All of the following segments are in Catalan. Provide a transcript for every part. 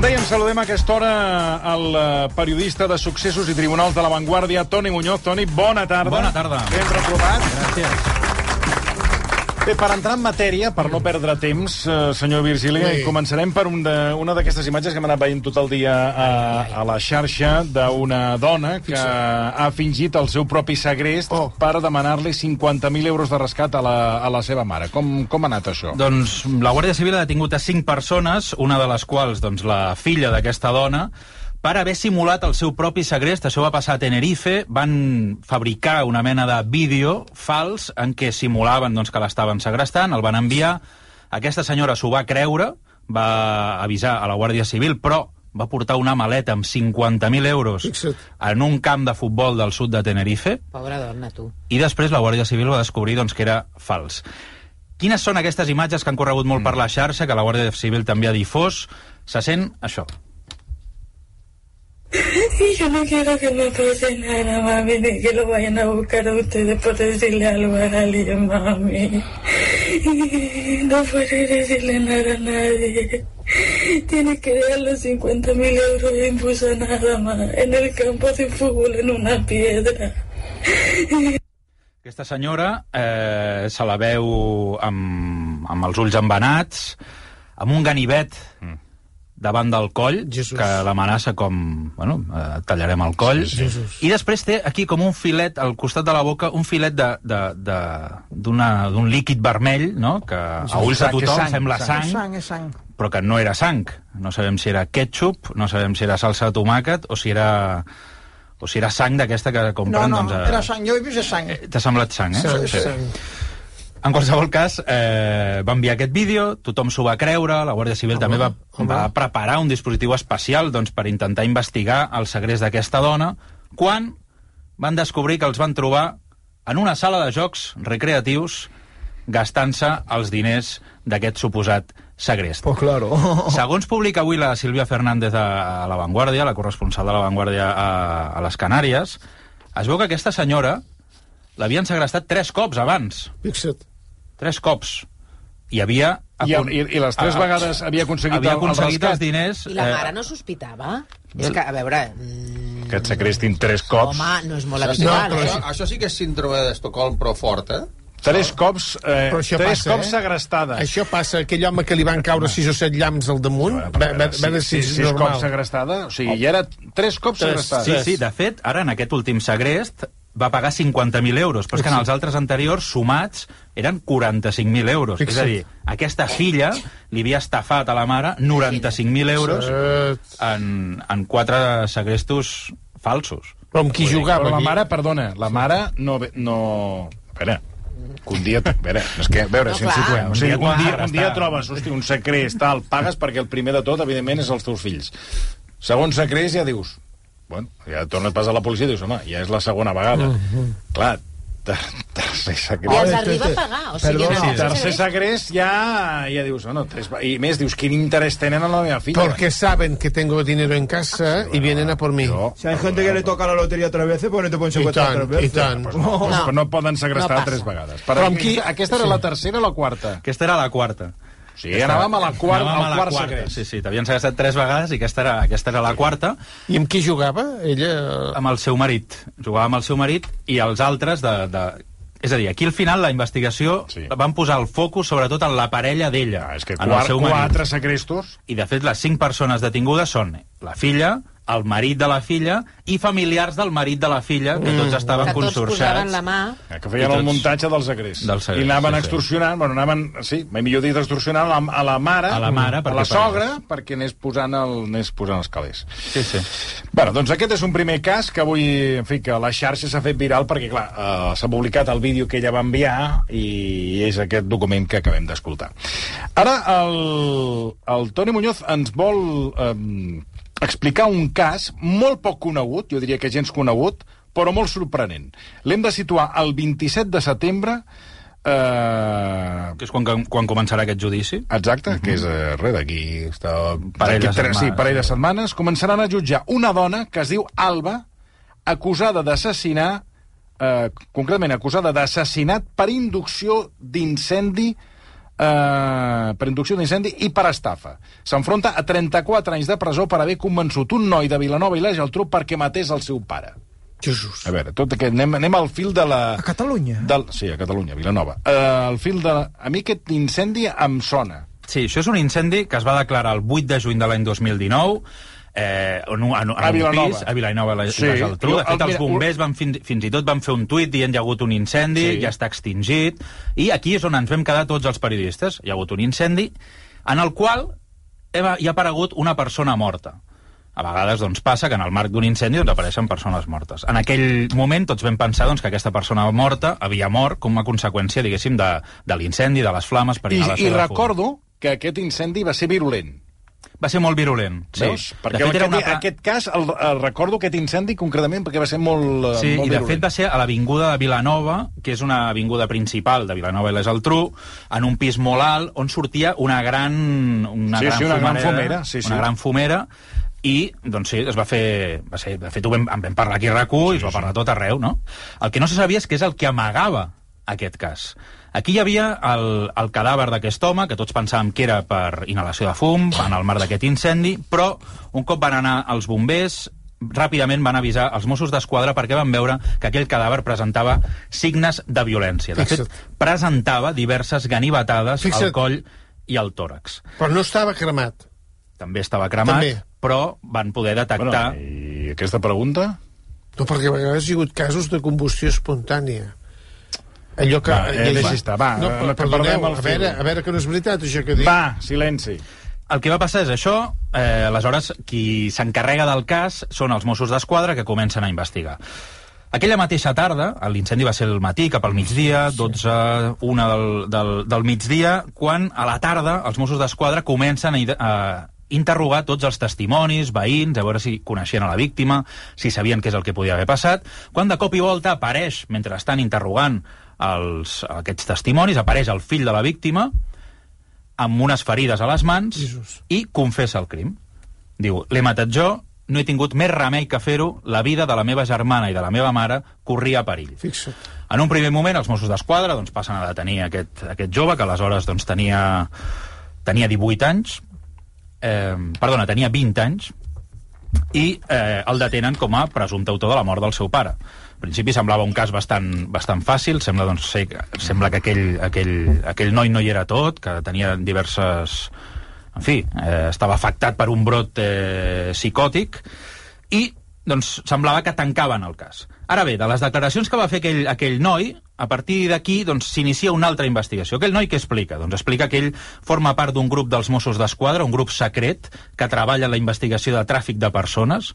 Com dèiem, saludem a aquesta hora el eh, periodista de successos i tribunals de la Vanguardia, Toni Muñoz. Toni, bona tarda. Bona tarda. Ben retrobat. Gràcies. Bé, per entrar en matèria, per no perdre temps, eh, senyor Virgili, Sí. començarem per un de, una d'aquestes imatges que hem anat veient tot el dia a, a la xarxa d'una dona que ha fingit el seu propi segrest Oh. per demanar-li 50.000 euros de rescat a la, a la seva mare. Com, com ha anat això? Doncs la Guàrdia Civil ha detingut a cinc persones, una de les quals, doncs, la filla d'aquesta dona, per haver simulat el seu propi segrest. Això va passar a Tenerife. Van fabricar una mena de vídeo fals en què simulaven doncs, que l'estaven segrestant, el van enviar. Aquesta senyora s'ho va creure, va avisar a la Guàrdia Civil, però va portar una maleta amb 50.000 euros Fixa't. en un camp de futbol del sud de Tenerife. Pobra dona, tu. I després la Guàrdia Civil va descobrir doncs, que era fals. Quines són aquestes imatges que han corregut molt per la xarxa, que la Guàrdia Civil també ha difós? Se sent això. Y yo no quiero que me pase nada, mami, ni que lo vayan a buscar a ustedes por decirle algo a alguien, mami. No puedes decirle nada a nadie. Tienes que dejar los 50 mil euros y impuso nada más en el campo de fútbol en una piedra. Aquesta senyora eh, se la veu amb, amb els ulls embenats, amb un ganivet davant del coll, Jesús. que l'amenaça com... Bueno, eh, et tallarem el coll. Sí, sí. Jesús. I després té aquí com un filet, al costat de la boca, un filet de- de- de- d'una- d'un líquid vermell, no?, que a ulls de tothom sang, sembla sang. sang, Sang, sang. però que no era sang. No sabem si era ketchup, no sabem si era salsa de tomàquet o si era o si era sang d'aquesta que No, compren... no, doncs, a- era sang. Jo he vist sang. Eh, T'ha semblat sang, eh? Sang, Sí. sang. En qualsevol cas, eh, va enviar aquest vídeo, tothom s'ho va creure, la Guàrdia Civil Home, també va, home. va preparar un dispositiu especial doncs, per intentar investigar el segrest d'aquesta dona, quan van descobrir que els van trobar en una sala de jocs recreatius gastant-se els diners d'aquest suposat segrest. Pues claro. Segons publica avui la Sílvia Fernández a, a La Vanguardia, la corresponsal de La Vanguardia a, a les Canàries, es veu que aquesta senyora l'havien segrestat tres cops abans. Fixa't. Tres cops. I havia... I, i, I les tres Ah, vegades havia aconseguit, havia el, el aconseguit rescat. els diners... I la mare no sospitava? És que, a veure... mm, Que et secrestin tres cops. Home, no és molt No, habitual, però eh? això- Això, sí que és síndrome d'Estocolm, però fort, eh? Tres cops, eh, Però això tres passa, cops eh? segrestada. Això passa, aquell home que li van caure sis o set llamps al damunt, va, va, va de sis, sis, cops segrestada? O sigui, ja era tres cops Tres, segrestada. Sí, sí, de fet, ara en aquest últim segrest va pagar 50.000 euros, però és que en els altres anteriors, sumats, eren 45.000 euros. Fixa't. És a dir, aquesta filla li havia estafat a la mare 95.000 euros en, en quatre segrestos falsos. Però amb qui jugava? Però la mare, perdona, la mare no... no... A veure, que un dia... A veure, és que, a veure No, si ens situem. O sigui, Un dia un dia trobes, hosti, un secrets, tal, pagues perquè el primer de tot, evidentment, és els teus fills. Segon secrets, ja dius... Bueno, ja tornes pas a la policia i dius, home, ja és la segona vegada. Clar, ter tercer I secret... els arriba a pagar, o sigui... no, Sí, Tercer segrest ja, ja dius, bueno, tres, i més, dius, quin interès tenen en la meva filla? Porque saben que tengo dinero en casa y vienen a por mí. Jo, Si hay gente que le toca la lotería tres veces, pues no te pueden I secuestrar tres i veces. tant. pues no, pues, No. no poden segrestar No passa. tres vegades. Per Però amb aquí, qui- aquesta era la tercera o la quarta? Aquesta era la quarta. O sigui, anàvem a la quarta, Anàvem a al la quart quarta. segrest. Sí, sí, t'havien segrestat tres vegades i aquesta era, aquesta era la quarta. I amb qui jugava? Ella... amb el seu marit. Jugava amb el seu marit i els altres de... de... És a dir, aquí al final la investigació Sí. sí. van posar el focus sobretot en la parella d'ella, Ah, és que en el quart, seu marit. quatre segrestos... I de fet les cinc persones detingudes són la filla, el marit de la filla i familiars del marit de la filla, que tots estaven Que tots consorciats. la mà... eh, Que feien I tots- el muntatge del segrest. Del segrest, I anaven sí, sí. extorsionant, bueno, anaven, sí, mai millor dit extorsionant a la, a la mare, A la mare, a perquè la sogra, pagués. perquè anés posant, el, anés posant els calés. Sí, sí. Bueno, doncs aquest és un primer cas que avui, en fi, que la xarxa s'ha fet viral perquè, clar, eh, s'ha publicat el vídeo que ella va enviar i és aquest document que acabem d'escoltar. Ara, el, el Toni Muñoz ens vol eh, explicar un cas molt poc conegut, jo diria que gens conegut, però molt sorprenent. L'hem de situar el 27 de setembre eh, Que és quan, quan començarà aquest judici. Exacte, que és eh, res d'aquí... Està... Parell de tres- Sí, setmanes. parell de setmanes. Començaran a jutjar una dona que es diu Alba, acusada d'assassinar, eh, concretament acusada d'assassinat per inducció d'incendi eh, per inducció d'incendi i per estafa. S'enfronta a 34 anys de presó per haver convençut un noi de Vilanova i la Geltrú perquè matés el seu pare. Jesús. A veure, tot aquest, anem, anem al fil de la... A Catalunya? Del, sí, a Catalunya, Vilanova. Uh, el fil de la... A mi aquest incendi em sona. Sí, això és un incendi que es va declarar el 8 de juny de l'any 2019 eh, en, un, en, A en un Vilanova. pis, a Vilanova i la, Sí. la Geltrú. De fet, el- els bombers van fins, fins i tot van fer un tuit dient hi ha hagut un incendi, Sí. ja està extingit, i aquí és on ens vam quedar tots els periodistes. Hi ha hagut un incendi en el qual ha hi ha aparegut una persona morta. A vegades doncs, passa que en el marc d'un incendi doncs, apareixen persones mortes. En aquell moment tots vam pensar doncs, que aquesta persona morta havia mort com a conseqüència, diguéssim, de, de l'incendi, de les flames per I, I recordo que aquest incendi va ser virulent. Va ser molt virulent. Sí. Veus? Perquè de fet, era aquest, una... pla- aquest cas, el, el recordo aquest incendi concretament perquè va ser molt, eh, Sí, molt i de fet va ser a l'avinguda de Vilanova, que és una avinguda principal de Vilanova i la Geltrú, en un pis molt alt, on sortia una gran, una Sí, gran sí, una gran fumarera, fumera, sí, sí. una gran fumera, i doncs sí, es va fer... Va ser, de fet, ho vam, en vam parlar aquí a rac i es va parlar a tot arreu, no? El que no se sabia és que és el que amagava aquest cas. Aquí hi havia el, el cadàver d'aquest home, que tots pensàvem que era per inhalació de fum, en el marc d'aquest incendi, però un cop van anar els bombers, ràpidament van avisar els Mossos d'Esquadra perquè van veure que aquell cadàver presentava signes de violència. De fet, Fixa't. presentava diverses ganivetades Fixa't. al coll i al tòrax. Però no estava cremat. També estava cremat, També. però van poder detectar... Bueno, I aquesta pregunta? No, perquè a vegades hi ha hagut casos de combustió espontània. Allò que... Va, eh, deixi estar, va, no, eh, per, que perdoneu, a veure, a veure que no és veritat, això que dic. Va, silenci. El que va passar és això, eh, aleshores qui s'encarrega del cas són els Mossos d'Esquadra que comencen a investigar. Aquella mateixa tarda, l'incendi va ser el matí, cap al migdia, 12, 1 del, del, del migdia, quan a la tarda els Mossos d'Esquadra comencen a, a interrogar tots els testimonis, veïns, a veure si coneixien a la víctima, si sabien què és el que podia haver passat, quan de cop i volta apareix, mentre estan interrogant els, aquests testimonis, apareix el fill de la víctima, amb unes ferides a les mans Jesús. i confessa el crim. Diu, l'he matat jo, no he tingut més remei que fer-ho, la vida de la meva germana i de la meva mare corria a perill. Fixa't. En un primer moment, els Mossos d'Esquadra doncs, passen a detenir aquest, aquest jove, que aleshores doncs, tenia, tenia 18 anys, eh, perdona, tenia 20 anys, i eh, el detenen com a presumpte autor de la mort del seu pare. Principi semblava un cas bastant, bastant fàcil, sembla, doncs, ser, sembla que aquell, aquell, aquell noi no hi era tot, que tenia diverses... En fi, eh, estava afectat per un brot eh, psicòtic, i doncs, semblava que tancaven el cas. Ara bé, de les declaracions que va fer aquell, aquell noi, a partir d'aquí doncs, s'inicia una altra investigació. Aquell noi què explica? Doncs explica que ell forma part d'un grup dels Mossos d'Esquadra, un grup secret, que treballa en la investigació de tràfic de persones,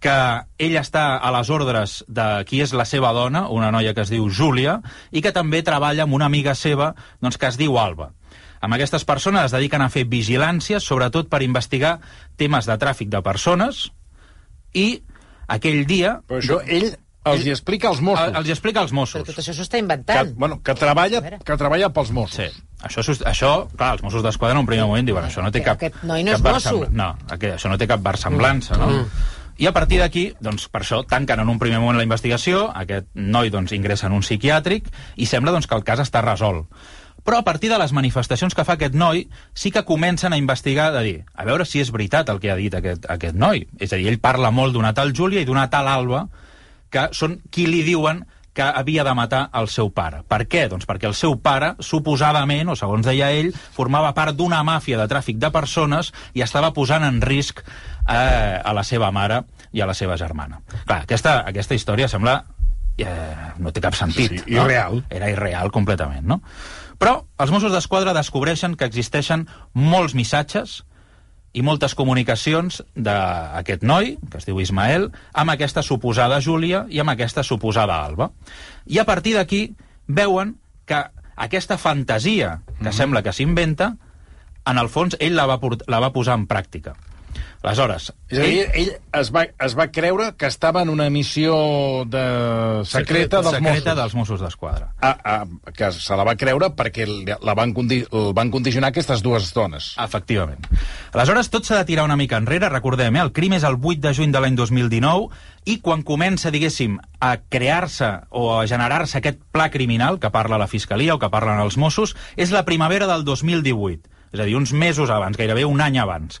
que ell està a les ordres de qui és la seva dona, una noia que es diu Júlia, i que també treballa amb una amiga seva doncs, que es diu Alba. Amb aquestes persones es dediquen a fer vigilàncies, sobretot per investigar temes de tràfic de persones, i aquell dia... Però això ell els hi explica als Mossos. El- Els hi explica als Però Mossos. tot això s'ho està Que, inventant. bueno, que, treballa, que treballa pels Mossos. Sí. Això, això, clar, els Mossos d'Esquadra en un primer moment diuen això no té cap... Aquest noi no és mosso. No, aquest, això no té cap versemblança, no? I a partir d'aquí, doncs, per això, tanquen en un primer moment la investigació, aquest noi doncs, ingressa en un psiquiàtric i sembla doncs, que el cas està resolt. Però a partir de les manifestacions que fa aquest noi, sí que comencen a investigar, de dir, a veure si és veritat el que ha dit aquest, aquest noi. És a dir, ell parla molt d'una tal Júlia i d'una tal Alba, que són qui li diuen que havia de matar el seu pare. Per què? Doncs perquè el seu pare, suposadament, o segons deia ell, formava part d'una màfia de tràfic de persones i estava posant en risc eh, a la seva mare i a la seva germana. Clar, aquesta, aquesta història sembla... Eh, no té cap sentit. Sí, no? irreal. Era irreal completament, no? Però els Mossos d'Esquadra descobreixen que existeixen molts missatges i moltes comunicacions d'aquest noi, que es diu Ismael, amb aquesta suposada Júlia i amb aquesta suposada Alba. I a partir d'aquí veuen que aquesta fantasia que sembla que s'inventa, en el fons ell la va, la va posar en pràctica. Aleshores, És a dir, ell es va, es va creure que estava en una missió de secreta dels secreta Mossos. dels Mossos d'Esquadra. Ah, ah, que se la va creure perquè la van, condi el van condicionar aquestes dues dones. Efectivament. Aleshores, tot s'ha de tirar una mica enrere. Recordem, eh? el crim és el 8 de juny de l'any 2019 i quan comença, diguéssim, a crear-se o a generar-se aquest pla criminal que parla la Fiscalia o que parlen els Mossos, és la primavera del 2018. És a dir, uns mesos abans, gairebé un any abans.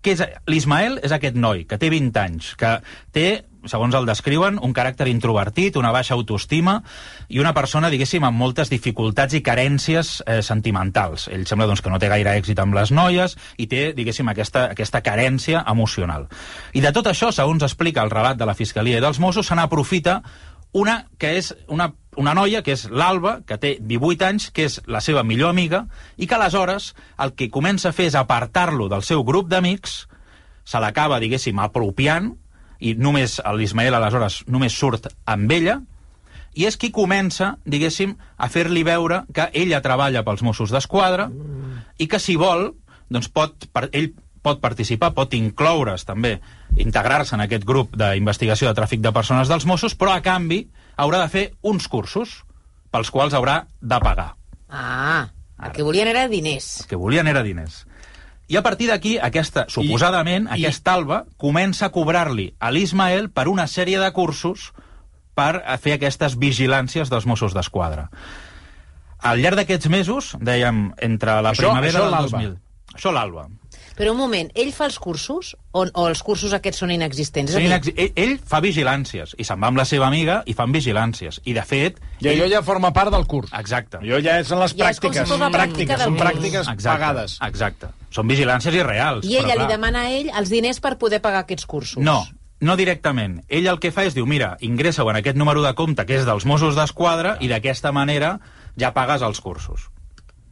Que és, L'Ismael és aquest noi que té 20 anys, que té segons el descriuen, un caràcter introvertit, una baixa autoestima i una persona, diguéssim, amb moltes dificultats i carències eh, sentimentals. Ell sembla doncs, que no té gaire èxit amb les noies i té, diguéssim, aquesta, aquesta carència emocional. I de tot això, segons explica el relat de la Fiscalia i dels Mossos, se n'aprofita una que és una, una noia, que és l'Alba, que té 18 anys, que és la seva millor amiga, i que aleshores el que comença a fer és apartar-lo del seu grup d'amics, se l'acaba, diguéssim, apropiant, i només l'Ismael aleshores només surt amb ella, i és qui comença, diguéssim, a fer-li veure que ella treballa pels Mossos d'Esquadra i que si vol, doncs pot, per, ell pot participar, pot incloure's també, integrar-se en aquest grup d'investigació de tràfic de persones dels Mossos, però a canvi haurà de fer uns cursos pels quals haurà de pagar. Ah, el que volien era diners. El que volien era diners. I a partir d'aquí, aquesta, suposadament, I, aquesta alba comença a cobrar-li a l'Ismael per una sèrie de cursos per a fer aquestes vigilàncies dels Mossos d'Esquadra. Al llarg d'aquests mesos, dèiem, entre la Això- primavera això del l'Alba. 2000... Això l'Alba. Però un moment, ell fa els cursos o, o els cursos aquests són inexistents? Dir, inex- ell, ell fa vigilàncies, i se'n va amb la seva amiga i fan vigilàncies. I, de fet... I allò ja forma part del curs. Exacte. Allò ja són les Ja si pràctiques. pràctica pràctiques, del són pràctiques Exacte, pagades. Exacte. Són vigilàncies irreals. I ella però, li clar, demana a ell els diners per poder pagar aquests cursos. No, no directament. Ell el que fa és diu, mira, ingressa-ho en aquest número de compte que és dels Mossos d'Esquadra i d'aquesta manera ja pagues els cursos.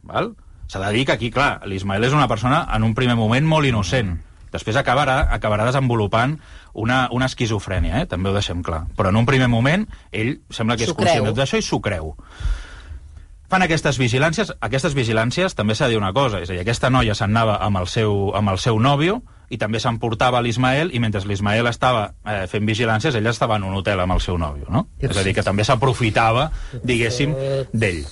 Val? S'ha de dir que aquí, clar, l'Ismael és una persona en un primer moment molt innocent. Després acabarà, acabarà desenvolupant una, una esquizofrènia, eh? també ho deixem clar. Però en un primer moment, ell sembla que és conscient d'això i s'ho creu. Fan aquestes vigilàncies. Aquestes vigilàncies també s'ha de dir una cosa, és a dir, aquesta noia se'n anava amb el seu, amb el seu nòvio i també s'emportava l'Ismael i mentre l'Ismael estava eh, fent vigilàncies ella estava en un hotel amb el seu nòvio, no? És a dir, que també s'aprofitava, diguéssim, d'ell.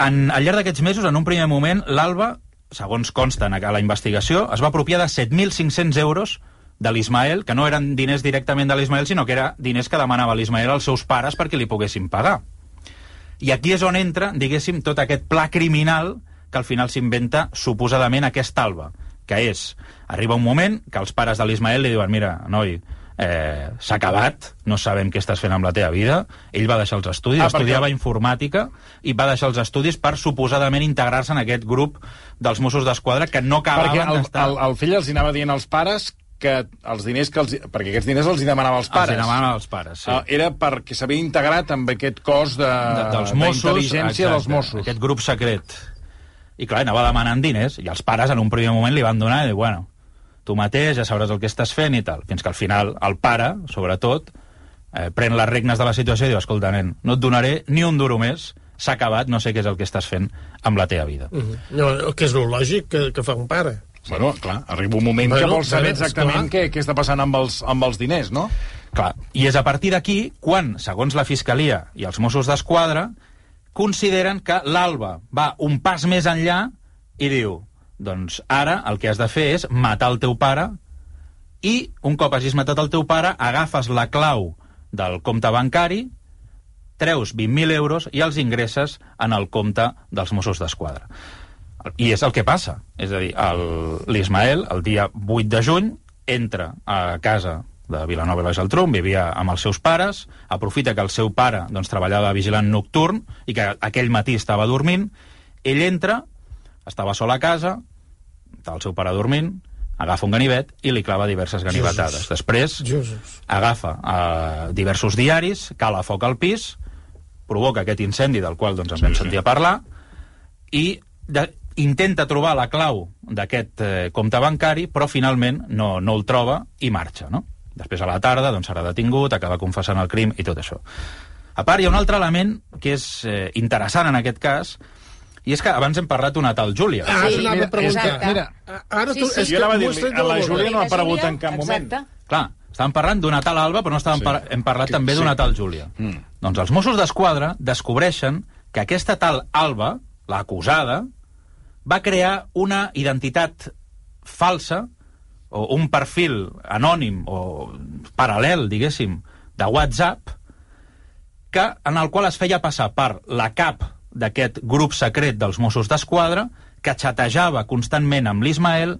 En, al llarg d'aquests mesos, en un primer moment, l'Alba, segons consta a la investigació, es va apropiar de 7.500 euros de l'Ismael, que no eren diners directament de l'Ismael, sinó que era diners que demanava l'Ismael als seus pares perquè li poguessin pagar. I aquí és on entra, diguéssim, tot aquest pla criminal que al final s'inventa suposadament aquest Alba, que és, arriba un moment que els pares de l'Ismael li diuen, mira, noi, eh, s'ha acabat, no sabem què estàs fent amb la teva vida. Ell va deixar els estudis, Ah, estudiava perquè- informàtica i va deixar els estudis per suposadament integrar-se en aquest grup dels Mossos d'Esquadra que no Perquè acabaven el, d'estar... el, el fill els anava dient als pares que els diners que els... Perquè aquests diners els hi demanava als pares. Els demanaven als pares, sí. Ah, era perquè s'havia integrat amb aquest cos de, de, dels Mossos, d'intel·ligència dels Mossos. Aquest grup secret. I clar, anava demanant diners, i els pares en un primer moment li van donar i bueno, tu mateix ja sabràs el que estàs fent i tal. Fins que al final el pare, sobretot, eh, pren les regnes de la situació i diu, escolta, nen, no et donaré ni un duro més, s'ha acabat, no sé què és el que estàs fent amb la teva vida. Mhm. No, que és lo lògic que, que fa un pare. Bueno, clar, arriba un moment Bueno, que vols saber exactament què, què està passant amb els, amb els diners, no? Clar, i és a partir d'aquí quan, segons la Fiscalia i els Mossos d'Esquadra, consideren que l'Alba va un pas més enllà i diu, doncs ara el que has de fer és matar el teu pare i un cop hagis matat el teu pare agafes la clau del compte bancari treus 20.000 euros i els ingresses en el compte dels Mossos d'Esquadra. I és el que passa. És a dir, el- l'Ismael, el dia 8 de juny, entra a casa de Vilanova i la Geltrú, vivia amb els seus pares, aprofita que el seu pare doncs, treballava de vigilant nocturn i que aquell matí estava dormint, ell entra, estava sol a casa, estava el seu pare dormint, agafa un ganivet i li clava diverses ganivetades. Després, Jesús. agafa eh, diversos diaris, cala foc al pis, provoca aquest incendi del qual doncs, ens vam sentir a parlar, i de, intenta trobar la clau d'aquest eh, compte bancari, però finalment no, no el troba i marxa, no? Després a la tarda doncs, serà detingut, acaba confessant el crim i tot això. A part, hi ha un altre element que és eh, interessant en aquest cas, I és que abans hem parlat d'una tal Júlia. Ara Sí, anava mira, a preguntar. exacte. Mira, Ara Sí, tu, sí. és jo anava a dir-li, a la. Júlia no ha La aparegut en cap moment. exacte. Clar, estàvem parlant d'una tal Alba, però no estàvem Sí. par hem parlat Que- també sí. d'una tal Júlia. Mm. Doncs els Mossos d'Esquadra descobreixen que aquesta tal Alba, l'acusada, va crear una identitat falsa o un perfil anònim o paral·lel, diguéssim, de WhatsApp que, en el qual es feia passar per la cap d'aquest grup secret dels Mossos d'Esquadra que xatejava constantment amb l'Ismael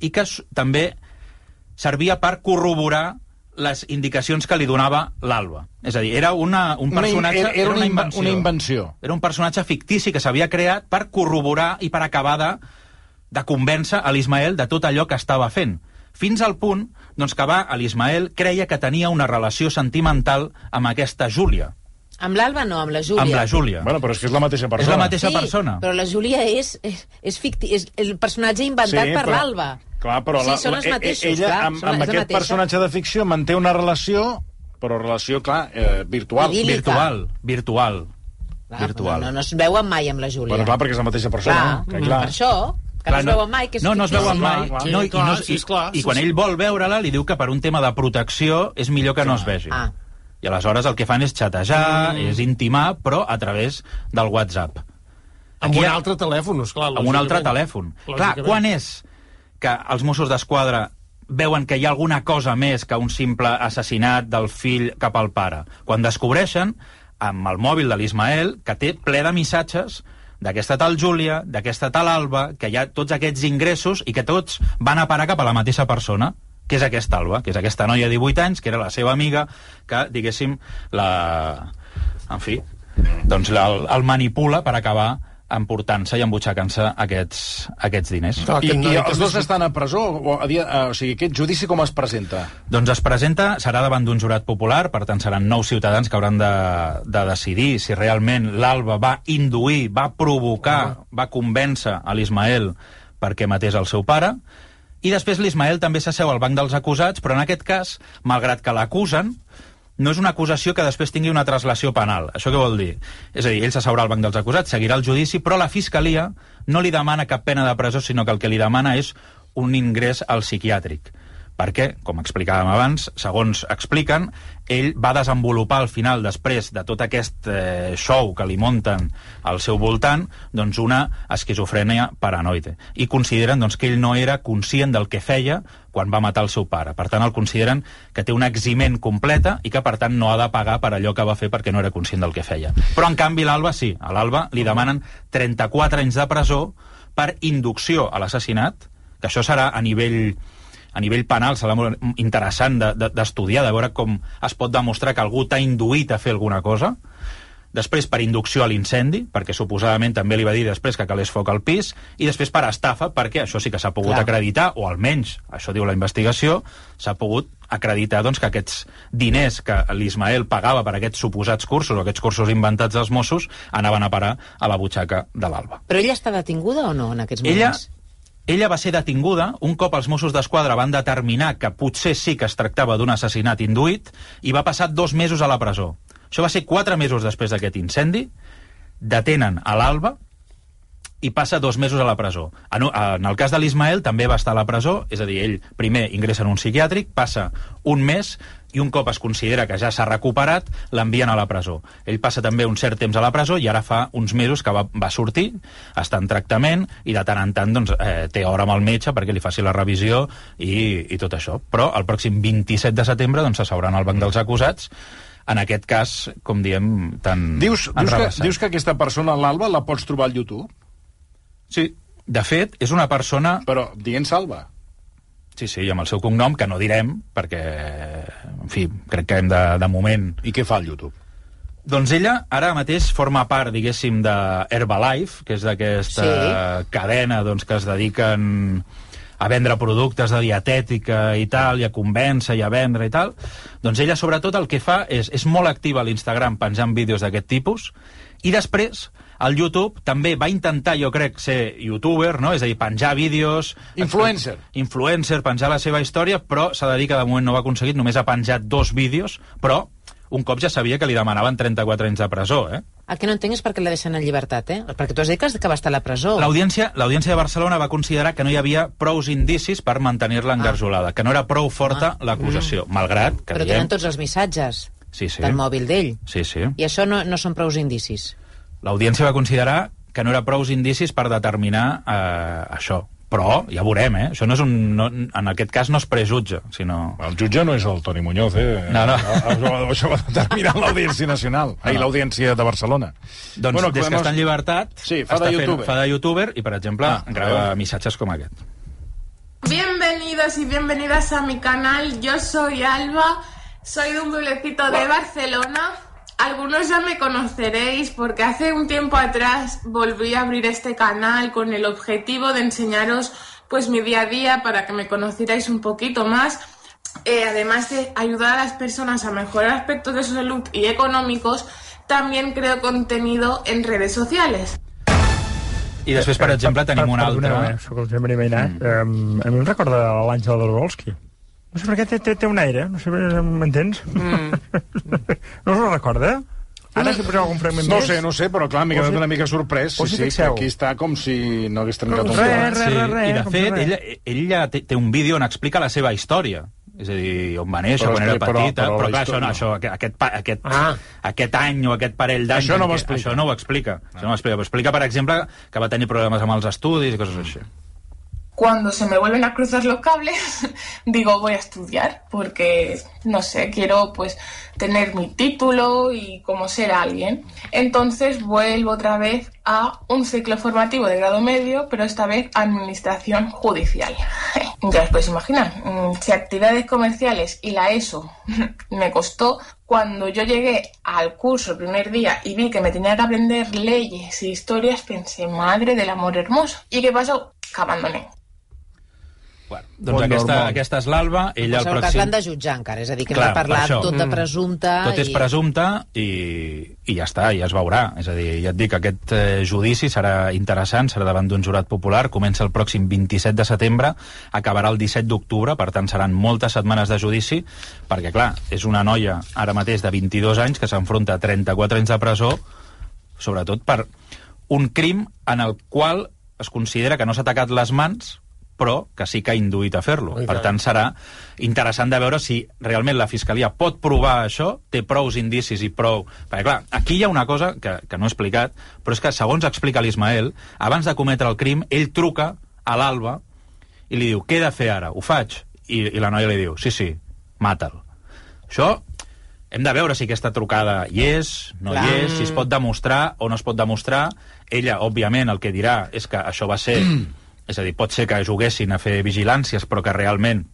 i que també servia per corroborar les indicacions que li donava l'Alba. És a dir, era una, un Una personatge... era- era una inva- invenció. una invenció. Era un personatge fictici que s'havia creat per corroborar i per acabar de, de convèncer a l'Ismael de tot allò que estava fent. Fins al punt doncs, que va, l'Ismael creia que tenia una relació sentimental amb aquesta Júlia. Amb l'Alba no, amb la Júlia. Amb la Júlia. Bueno, però és que és la mateixa és persona. la mateixa sí, persona. però la Júlia és, és, és, ficti, és el personatge inventat Sí, per però- l'Alba. Clar, però sí, la, són els e- e- mateixos, ella, clar, amb, amb és aquest mateixa. personatge de ficció manté una relació, però relació, clar, eh, virtual. Idíl·lica. Virtual, virtual. Clar, virtual. No, no, no es veuen mai amb la Júlia. Bueno, clar, perquè és la mateixa persona. Clar, que, clar. per això, que no es veuen mai, que és no, no es veuen mai. Clar, clar. no, Sí, i, clar, no, sí, i, esclar, I sí, quan sí. ell vol veure-la, li diu que per un tema de protecció és millor que no es vegi. Ah. I aleshores el que fan és xatejar, mm. és intimar, però a través del WhatsApp. Amb Aquí un altre telèfon, esclar. amb un altre telèfon. Clar, quan és que els Mossos d'Esquadra veuen que hi ha alguna cosa més que un simple assassinat del fill cap al pare? Quan descobreixen, amb el mòbil de l'Ismael, que té ple de missatges d'aquesta tal Júlia, d'aquesta tal Alba, que hi ha tots aquests ingressos i que tots van a parar cap a la mateixa persona, que és aquesta Alba, que és aquesta noia de 18 anys, que era la seva amiga, que, diguéssim, la... En fi, doncs la, el, el manipula per acabar emportant-se i embutxacant-se aquests, aquests diners. Clar, I, noi I els dos estan a presó? O, a dia, eh, o sigui, aquest judici com es presenta? Doncs es presenta, serà davant d'un jurat popular, per tant seran nou ciutadans que hauran de, de decidir si realment l'Alba va induir, va provocar, va convèncer a l'Ismael perquè matés el seu pare, i després l'Ismael també s'asseu al banc dels acusats, però en aquest cas, malgrat que l'acusen, no és una acusació que després tingui una traslació penal. Això què vol dir? És a dir, ell s'asseurà al banc dels acusats, seguirà el judici, però la Fiscalia no li demana cap pena de presó, sinó que el que li demana és un ingrés al psiquiàtric. Perquè, com explicàvem abans, segons expliquen, ell va desenvolupar al final, després de tot aquest eh, show que li munten al seu voltant, doncs una esquizofrènia paranoide. I consideren doncs, que ell no era conscient del que feia quan va matar el seu pare. Per tant, el consideren que té un eximent completa i que, per tant, no ha de pagar per allò que va fer perquè no era conscient del que feia. Però, en canvi, l'Alba sí. A l'Alba li demanen 34 anys de presó per inducció a l'assassinat, que això serà a nivell a nivell penal serà molt interessant de- de- d'estudiar, de, de veure com es pot demostrar que algú t'ha induït a fer alguna cosa. Després per inducció a l'incendi, perquè suposadament també li va dir després que calés foc al pis, i després per estafa, perquè això sí que s'ha pogut Clar. acreditar, o almenys, això diu la investigació, s'ha pogut acreditar doncs, que aquests diners que l'Ismael pagava per aquests suposats cursos, o aquests cursos inventats dels Mossos, anaven a parar a la butxaca de l'Alba. Però ella està detinguda o no en aquests moments? ella va ser detinguda un cop els Mossos d'Esquadra van determinar que potser sí que es tractava d'un assassinat induït i va passar dos mesos a la presó. Això va ser quatre mesos després d'aquest incendi. Detenen a l'Alba i passa dos mesos a la presó. En, en el cas de l'Ismael també va estar a la presó, és a dir, ell primer ingressa en un psiquiàtric, passa un mes i un cop es considera que ja s'ha recuperat, l'envien a la presó. Ell passa també un cert temps a la presó i ara fa uns mesos que va, va sortir, està en tractament i de tant en tant doncs, eh, té hora amb el metge perquè li faci la revisió i, i tot això. Però el pròxim 27 de setembre doncs, s'asseuran al banc dels acusats en aquest cas, com diem, tan Dius, dius, que, dius que aquesta persona, l'Alba, la pots trobar al YouTube? Sí, de fet, és una persona... Però dient salva. Sí, sí, i amb el seu cognom, que no direm, perquè, en fi, crec que hem de, de moment... I què fa al YouTube? Doncs ella ara mateix forma part, diguéssim, de Herbalife, que és d'aquesta Sí. cadena doncs, que es dediquen a vendre productes de dietètica i tal, i a convèncer i a vendre i tal, doncs ella sobretot el que fa és, és molt activa a l'Instagram penjant vídeos d'aquest tipus, i després al YouTube també va intentar, jo crec, ser youtuber, no? és a dir, penjar vídeos... Influencer. Influencer, penjar la seva història, però s'ha de dir que de moment no ho ha aconseguit, només ha penjat dos vídeos, però un cop ja sabia que li demanaven 34 anys de presó, eh? El que no entenc és per què la deixen en llibertat, eh? Perquè tu has dit que va estar a la presó. L'audiència de Barcelona va considerar que no hi havia prous indicis per mantenir-la engarjolada, que no era prou forta l'acusació, malgrat que Però diem... tenen tots els missatges Sí, sí. del mòbil d'ell. Sí, sí. I això no, no són prous indicis. L'audiència va considerar que no era prous indicis per determinar eh, això. Però, ja veurem, eh? Això no és un... No, en aquest cas no es prejutja, sinó... El jutge no és el Toni Muñoz, eh? No, no. Això, això va determinar l'Audiència Nacional. No. l'Audiència de Barcelona. Doncs bueno, des que podemos- està en llibertat, Sí, fa de fent- youtuber. fa de youtuber i, per exemple, Ah, grava missatges com aquest. Bienvenidos y bienvenidas a mi canal. Yo soy Alba, soy de un pueblecito de Barcelona. Algunos ya me conoceréis porque hace un tiempo atrás volví a abrir este canal con el objetivo de enseñaros pues mi día a día para que me conocierais un poquito más. Eh, además de ayudar a las personas a mejorar aspectos de su salud y económicos, también creo contenido en redes sociales. I després, per exemple, tenim un altre... Perdoneu, soc el Gemma Mainat. Mm. Um, a mi em recorda l'Àngel Dorbolski. No sé per què té, té, té un aire, no sé, m'entens? Mm. no us ho recorda? Ara si poseu algun fragment No més? sé, no sé, però clar, m'he quedat Us hi- una mica sorprès. us Sí, hi sí, que aquí està com si no hagués trencat un Res, pla. res, res, res, I, de si fet, res. ell, ell ja té, té un vídeo on explica la seva història. És a dir, on va néixer, Però quan era però- petita, però però, la clar, això, no, no. això, aquest, aquest, Ah. aquest any o aquest parell d'anys... Això no. Això no ho explica. Això no ho explica. Però explica, per exemple, que va tenir problemes amb els estudis i coses així. Cuando se me vuelven a cruzar los cables, digo voy a estudiar porque, no sé, quiero pues tener mi título y como ser alguien. Entonces vuelvo otra vez a un ciclo formativo de grado medio, pero esta vez administración judicial. Ya os podéis imaginar, mm, si actividades comerciales y la ESO me costó, cuando yo llegué al curso el primer día y vi que me tenía que aprender leyes y historias, pensé, madre del amor hermoso. ¿Y qué pasó? Que abandoné. Bueno, doncs Bon aquesta, normal. aquesta és l'Alba. Ella cas pròxim... l'han de jutjar encara, és a dir, que Clar, hem de parlar tot de Mm. presumpte... Tot és i... presumpte i, i ja està, ja es veurà. És a dir, ja et dic que aquest eh, judici serà interessant, serà davant d'un jurat popular, comença el pròxim 27 de setembre, acabarà el 17 d'octubre, per tant seran moltes setmanes de judici, perquè clar, és una noia ara mateix de 22 anys que s'enfronta a 34 anys de presó, sobretot per un crim en el qual es considera que no s'ha tacat les mans, però que sí que ha induït a fer-lo. Per tant. tant, serà interessant de veure si realment la Fiscalia pot provar això, té prous indicis i prou... Perquè, clar, aquí hi ha una cosa que, que no he explicat, però és que, segons explica l'Ismael, abans de cometre el crim, ell truca a l'Alba i li diu, què he de fer ara? Ho faig? I, i la noia li diu, sí, sí, mata'l. Això hem de veure si aquesta trucada hi és, no Clar. hi és, si es pot demostrar o no es pot demostrar. Ella, òbviament, el que dirà és que això va ser... és a dir, pot ser que juguessin a fer vigilàncies, però que realment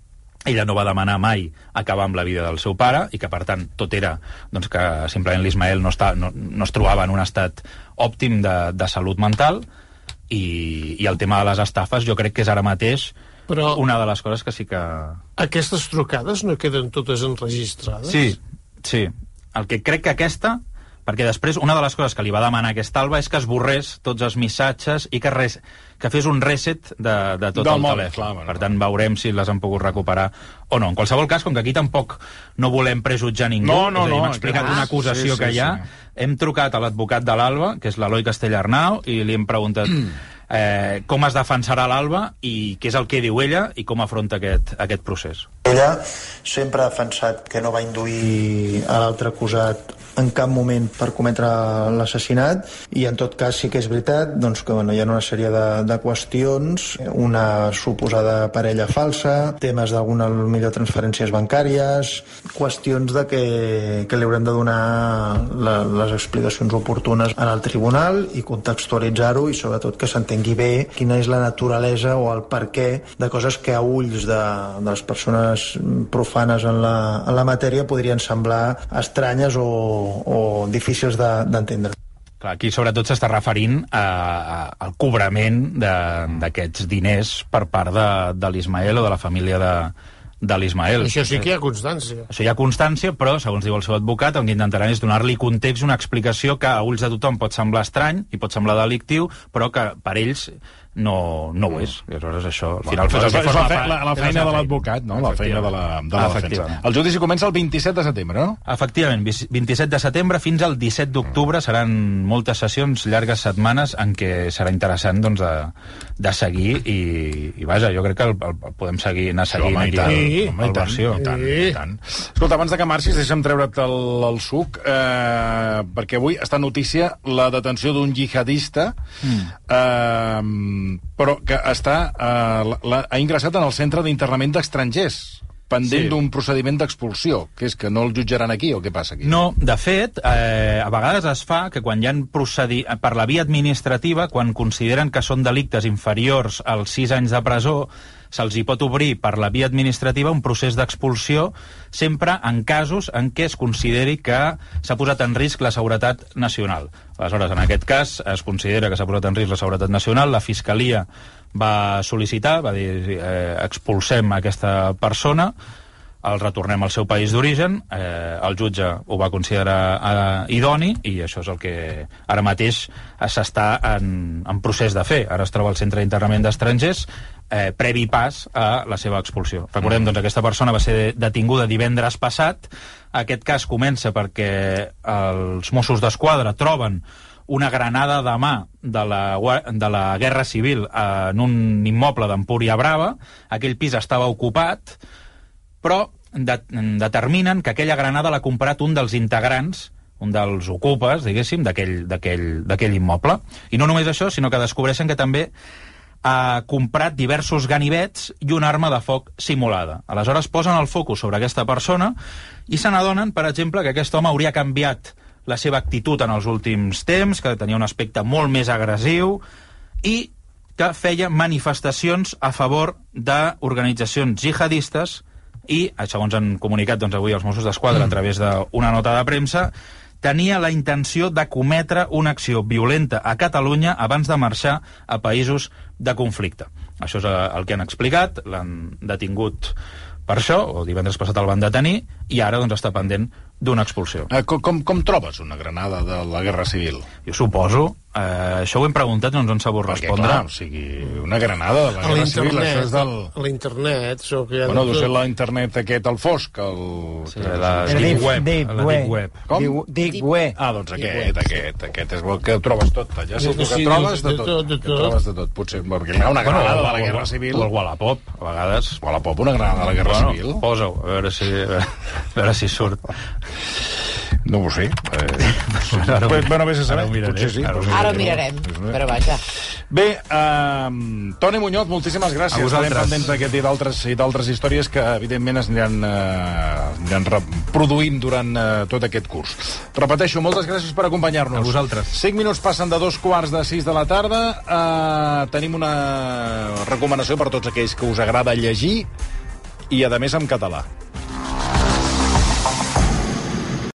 ella no va demanar mai acabar amb la vida del seu pare i que, per tant, tot era doncs, que simplement l'Ismael no, està, no, no es trobava en un estat òptim de, de salut mental i, i el tema de les estafes jo crec que és ara mateix Però- una de les coses que sí que... Aquestes trucades no queden totes enregistrades? Sí, sí. El que crec que aquesta perquè després una de les coses que li va demanar aquesta Alba és que esborrés tots els missatges i que, res, que fes un reset de, de tot Del el mòbil, telèfon. clar, bueno, per tant, veurem si les han pogut recuperar o no. En qualsevol cas, com que aquí tampoc no volem prejutjar ningú, No, no, és a dir, no, hem explicat clar. una acusació Sí, sí, que hi ha, sí. hem trucat a l'advocat de l'Alba, que és l'Eloi Castellarnau, i li hem preguntat eh, com es defensarà l'Alba i què és el que diu ella i com afronta aquest, aquest procés. Ella sempre ha defensat que no va induir a l'altre acusat en cap moment per cometre l'assassinat i en tot cas sí que és veritat doncs, que bueno, hi ha una sèrie de, de qüestions una suposada parella falsa temes d'alguna millor transferències bancàries qüestions de que, que li haurem de donar la, les explicacions oportunes en el tribunal i contextualitzar-ho i sobretot que s'entengui bé quina és la naturalesa o el per què de coses que a ulls de, de les persones profanes en la, en la matèria podrien semblar estranyes o, o difícils de- d'entendre. Clar, aquí sobretot s'està referint a, a, al cobrament de- d'aquests diners per part de, de l'Ismael o de la família de, de l'Ismael. Això sí que hi ha constància. Això hi ha constància, però, segons diu el seu advocat, el que intentaran és donar-li context, una explicació que a ulls de tothom pot semblar estrany i pot semblar delictiu, però que per ells no, no ho és. I aleshores això, al final... Bueno, és, forma la, fe, la, la és feina de l'advocat, no? La feina de la, de la defensa. El judici comença el 27 de setembre, no? Efectivament, vis- 27 de setembre fins al 17 d'octubre seran moltes sessions, llargues setmanes, en què serà interessant doncs, de, de seguir i, i vaja, jo crec que el, el, el podem seguir, anar seguint home, aquí tant, el, home, el versió. i tant, i tant. Escolta, abans de que marxis, deixa'm treure't el, el suc, eh, perquè avui està notícia la detenció d'un jihadista, Mm. eh, però que està, eh, la, la, ha ingressat en el centre d'internament d'estrangers, pendent Sí. d'un procediment d'expulsió, que és que no el jutjaran aquí, o què passa aquí? No, de fet, eh, a vegades es fa que quan hi han procedi per la via administrativa, quan consideren que són delictes inferiors als 6 anys de presó, se'ls hi pot obrir per la via administrativa un procés d'expulsió sempre en casos en què es consideri que s'ha posat en risc la seguretat nacional. Aleshores, en aquest cas, es considera que s'ha posat en risc la seguretat nacional, la Fiscalia va sol·licitar, va dir, eh, expulsem aquesta persona, el retornem al seu país d'origen, eh, el jutge ho va considerar eh, idoni i això és el que ara mateix s'està en, en procés de fer. Ara es troba al centre d'internament d'estrangers eh, previ pas a la seva expulsió. Recordem, doncs, aquesta persona va ser detinguda divendres passat. Aquest cas comença perquè els Mossos d'Esquadra troben una granada de mà de la, de la Guerra Civil en un immoble d'Empúria Brava. Aquell pis estava ocupat, però de, determinen que aquella granada l'ha comprat un dels integrants un dels ocupes, diguéssim, d'aquell immoble. I no només això, sinó que descobreixen que també ha comprat diversos ganivets i una arma de foc simulada. Aleshores posen el focus sobre aquesta persona i se n'adonen, per exemple, que aquest home hauria canviat la seva actitud en els últims temps, que tenia un aspecte molt més agressiu i que feia manifestacions a favor d'organitzacions jihadistes i, segons han comunicat doncs, avui els Mossos d'Esquadra a través d'una nota de premsa, tenia la intenció de cometre una acció violenta a Catalunya abans de marxar a països de conflicte. Això és eh, el que han explicat, l'han detingut per això, o divendres passat el van detenir, i ara doncs, està pendent d'una expulsió. Eh, com, com, com trobes una granada de la Guerra Civil? Jo suposo, eh, això ho hem preguntat i no ens han sabut Perquè, respondre. clar, o sigui, una granada de la A Guerra Civil, això és del... a l'internet, so que hi ha... Bueno, deu tot- ser l'internet aquest, el fosc, el... Sí, la el Deep Web, Deep la Deep Web. Web. Com? Deep Web. Ah, doncs aquest, aquest, aquest és el que trobes tot, allà sí, que Sí, trobes de de tot, tot, de que tot. trobes de tot, potser, perquè hi ha una granada de la Guerra Civil, O el Wallapop, a vegades. Wallapop, una granada de la Guerra bueno, Civil, Posa-ho, a veure si, a veure si surt. No ho sé, eh, Ara ho- bueno, vés a saber, ara ho miraré, potser sí. ara ho potser Ara ho mirarem, una- però vaja. Bé, um, Toni Muñoz, moltíssimes gràcies. A vosaltres. Estarem pendents d'aquest i d'altres i d'altres històries que, evidentment, es aniran, uh, aniran reproduint durant uh, tot aquest curs. Repeteixo, moltes gràcies per acompanyar-nos. A vosaltres. 5 minuts passen de dos quarts de 6 de la tarda. Uh, tenim una recomanació per tots aquells que us agrada llegir i, a més, en català.